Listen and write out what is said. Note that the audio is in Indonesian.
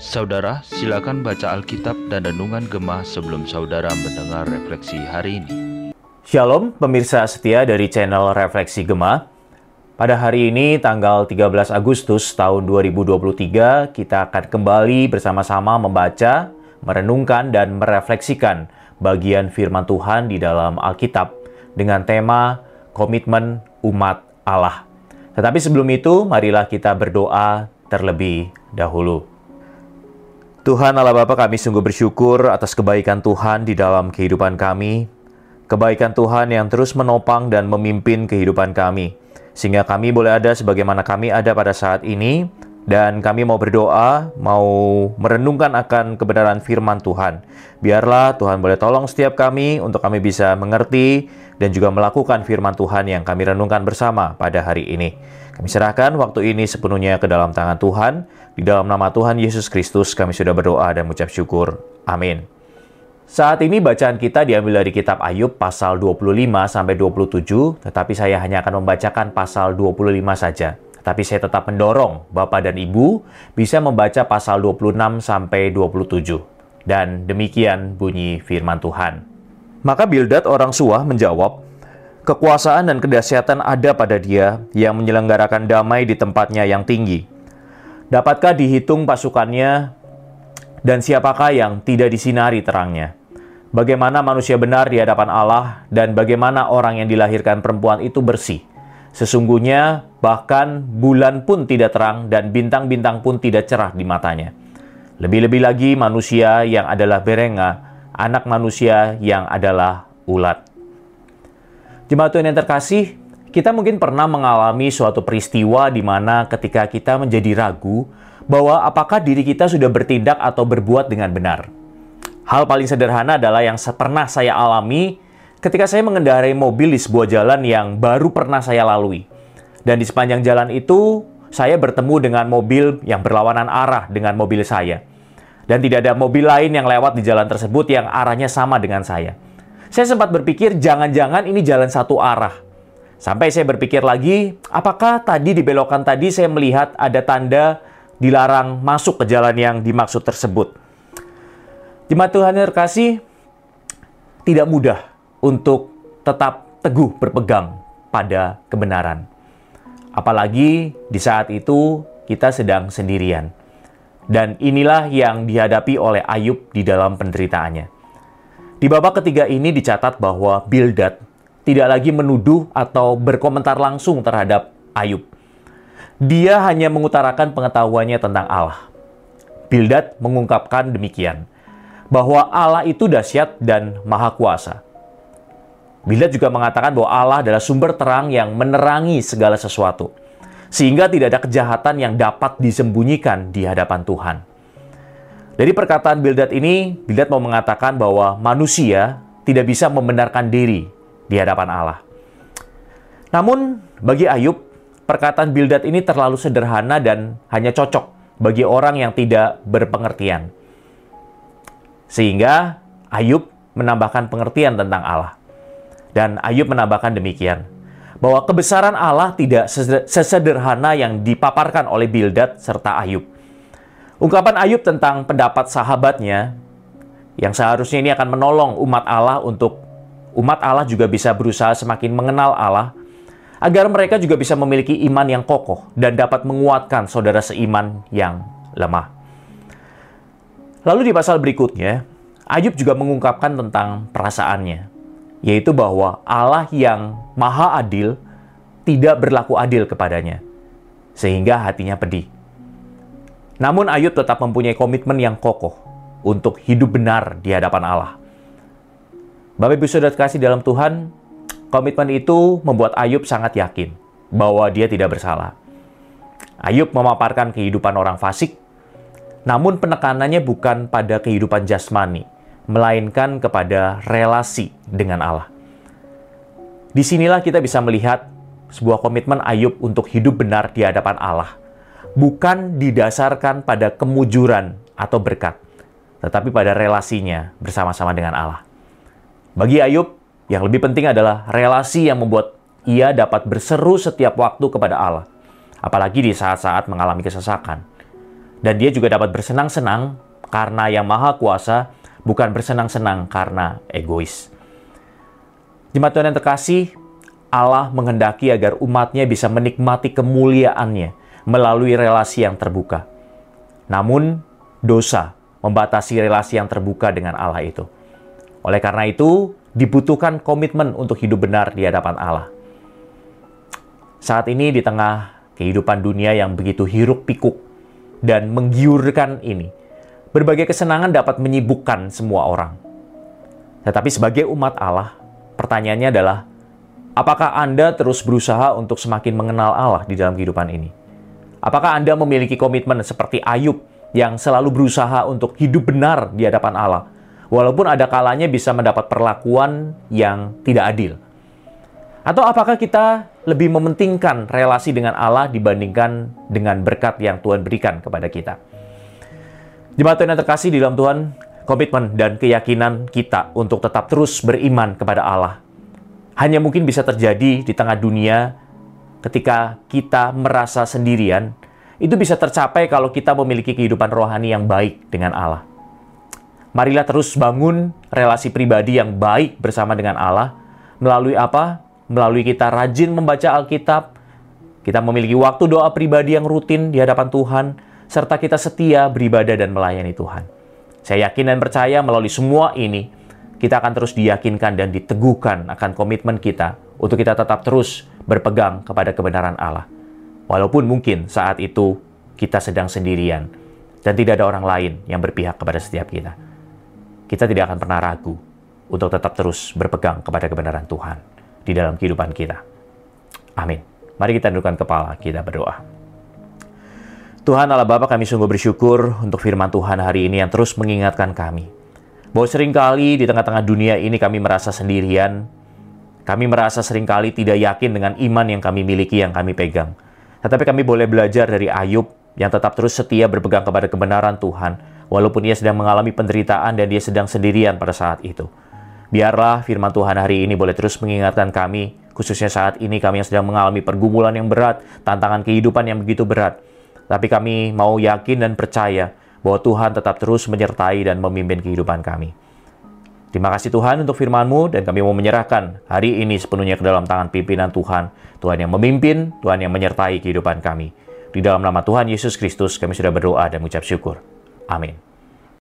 Saudara, silakan baca Alkitab dan Renungan Gemah sebelum saudara mendengar refleksi hari ini. Shalom, pemirsa setia dari channel Refleksi Gemah. Pada hari ini, tanggal 13 Agustus tahun 2023, kita akan kembali bersama-sama membaca, merenungkan, dan merefleksikan bagian firman Tuhan di dalam Alkitab dengan tema Komitmen Umat Allah. Tetapi sebelum itu, marilah kita berdoa terlebih dahulu. Tuhan Allah Bapa kami sungguh bersyukur atas kebaikan Tuhan di dalam kehidupan kami. Kebaikan Tuhan yang terus menopang dan memimpin kehidupan kami. Sehingga kami boleh ada sebagaimana kami ada pada saat ini. Dan kami mau berdoa, mau merenungkan akan kebenaran firman Tuhan. Biarlah Tuhan boleh tolong setiap kami untuk kami bisa mengerti dan juga melakukan firman Tuhan yang kami renungkan bersama pada hari ini. Kami serahkan waktu ini sepenuhnya ke dalam tangan Tuhan. Di dalam nama Tuhan Yesus Kristus kami sudah berdoa dan mengucap syukur. Amin. Saat ini bacaan kita diambil dari kitab Ayub pasal 25 sampai 27, tetapi saya hanya akan membacakan pasal 25 saja. Tetapi saya tetap mendorong Bapak dan Ibu bisa membaca pasal 26 sampai 27. Dan demikian bunyi firman Tuhan. Maka Bildad orang Suah menjawab, Kekuasaan dan kedahsyatan ada pada dia yang menyelenggarakan damai di tempatnya yang tinggi Dapatkah dihitung pasukannya dan siapakah yang tidak disinari terangnya? Bagaimana manusia benar di hadapan Allah dan bagaimana orang yang dilahirkan perempuan itu bersih? Sesungguhnya bahkan bulan pun tidak terang dan bintang-bintang pun tidak cerah di matanya. Lebih-lebih lagi manusia yang adalah berenga, anak manusia yang adalah ulat. Jemaat Tuhan yang terkasih, kita mungkin pernah mengalami suatu peristiwa di mana ketika kita menjadi ragu bahwa apakah diri kita sudah bertindak atau berbuat dengan benar. Hal paling sederhana adalah yang pernah saya alami ketika saya mengendarai mobil di sebuah jalan yang baru pernah saya lalui. Dan di sepanjang jalan itu, saya bertemu dengan mobil yang berlawanan arah dengan mobil saya. Dan tidak ada mobil lain yang lewat di jalan tersebut yang arahnya sama dengan saya. Saya sempat berpikir jangan-jangan ini jalan satu arah Sampai saya berpikir lagi, apakah tadi di belokan tadi saya melihat ada tanda dilarang masuk ke jalan yang dimaksud tersebut. Jemaat Tuhan yang terkasih, tidak mudah untuk tetap teguh berpegang pada kebenaran. Apalagi di saat itu kita sedang sendirian. Dan inilah yang dihadapi oleh Ayub di dalam penderitaannya. Di babak ketiga ini dicatat bahwa Bildad tidak lagi menuduh atau berkomentar langsung terhadap Ayub. Dia hanya mengutarakan pengetahuannya tentang Allah. Bildad mengungkapkan demikian, bahwa Allah itu dahsyat dan maha kuasa. Bildad juga mengatakan bahwa Allah adalah sumber terang yang menerangi segala sesuatu, sehingga tidak ada kejahatan yang dapat disembunyikan di hadapan Tuhan. Dari perkataan Bildad ini, Bildad mau mengatakan bahwa manusia tidak bisa membenarkan diri di hadapan Allah. Namun, bagi Ayub, perkataan Bildad ini terlalu sederhana dan hanya cocok bagi orang yang tidak berpengertian. Sehingga Ayub menambahkan pengertian tentang Allah. Dan Ayub menambahkan demikian, bahwa kebesaran Allah tidak sesederhana yang dipaparkan oleh Bildad serta Ayub. Ungkapan Ayub tentang pendapat sahabatnya yang seharusnya ini akan menolong umat Allah untuk umat Allah juga bisa berusaha semakin mengenal Allah, agar mereka juga bisa memiliki iman yang kokoh dan dapat menguatkan saudara seiman yang lemah. Lalu di pasal berikutnya, Ayub juga mengungkapkan tentang perasaannya, yaitu bahwa Allah yang maha adil tidak berlaku adil kepadanya, sehingga hatinya pedih. Namun Ayub tetap mempunyai komitmen yang kokoh untuk hidup benar di hadapan Allah. Bapak Ibu Saudara kasih dalam Tuhan, komitmen itu membuat Ayub sangat yakin bahwa dia tidak bersalah. Ayub memaparkan kehidupan orang fasik, namun penekanannya bukan pada kehidupan jasmani, melainkan kepada relasi dengan Allah. Di sinilah kita bisa melihat sebuah komitmen Ayub untuk hidup benar di hadapan Allah, bukan didasarkan pada kemujuran atau berkat, tetapi pada relasinya bersama-sama dengan Allah. Bagi Ayub, yang lebih penting adalah relasi yang membuat ia dapat berseru setiap waktu kepada Allah. apalagi di saat-saat mengalami kesesakan. Dan dia juga dapat bersenang-senang karena yang maha kuasa, bukan bersenang-senang karena egois. Jemaat Tuhan yang terkasih, Allah menghendaki agar umatnya bisa menikmati kemuliaannya melalui relasi yang terbuka. Namun, dosa membatasi relasi yang terbuka dengan Allah itu. Oleh karena itu, dibutuhkan komitmen untuk hidup benar di hadapan Allah. Saat ini di tengah kehidupan dunia yang begitu hiruk pikuk dan menggiurkan ini, berbagai kesenangan dapat menyibukkan semua orang. Tetapi sebagai umat Allah, pertanyaannya adalah, apakah Anda terus berusaha untuk semakin mengenal Allah di dalam kehidupan ini? Apakah Anda memiliki komitmen seperti Ayub yang selalu berusaha untuk hidup benar di hadapan Allah, walaupun ada kalanya bisa mendapat perlakuan yang tidak adil? Atau apakah kita lebih mementingkan relasi dengan Allah dibandingkan dengan berkat yang Tuhan berikan kepada kita? Jemaat yang terkasih di dalam Tuhan, komitmen dan keyakinan kita untuk tetap terus beriman kepada Allah hanya mungkin bisa terjadi di tengah dunia ketika kita merasa sendirian, itu bisa tercapai kalau kita memiliki kehidupan rohani yang baik dengan Allah. Marilah terus bangun relasi pribadi yang baik bersama dengan Allah. Melalui apa? Melalui kita rajin membaca Alkitab, kita memiliki waktu doa pribadi yang rutin di hadapan Tuhan, serta kita setia beribadah dan melayani Tuhan. Saya yakin dan percaya melalui semua ini, kita akan terus diyakinkan dan diteguhkan akan komitmen kita untuk kita tetap terus berpegang kepada kebenaran Allah. Walaupun mungkin saat itu kita sedang sendirian dan tidak ada orang lain yang berpihak kepada setiap kita. Kita tidak akan pernah ragu untuk tetap terus berpegang kepada kebenaran Tuhan di dalam kehidupan kita. Amin. Mari kita tundukkan kepala, kita berdoa. Tuhan Allah Bapa kami sungguh bersyukur untuk firman Tuhan hari ini yang terus mengingatkan kami bahwa sering kali di tengah-tengah dunia ini kami merasa sendirian, kami merasa sering kali tidak yakin dengan iman yang kami miliki, yang kami pegang. Tetapi kami boleh belajar dari Ayub yang tetap terus setia berpegang kepada kebenaran Tuhan, walaupun ia sedang mengalami penderitaan dan dia sedang sendirian pada saat itu. Biarlah firman Tuhan hari ini boleh terus mengingatkan kami, khususnya saat ini kami yang sedang mengalami pergumulan yang berat, tantangan kehidupan yang begitu berat. Tapi kami mau yakin dan percaya bahwa Tuhan tetap terus menyertai dan memimpin kehidupan kami. Terima kasih Tuhan untuk firman-Mu dan kami mau menyerahkan hari ini sepenuhnya ke dalam tangan pimpinan Tuhan. Tuhan yang memimpin, Tuhan yang menyertai kehidupan kami. Di dalam nama Tuhan Yesus Kristus kami sudah berdoa dan mengucap syukur. Amin.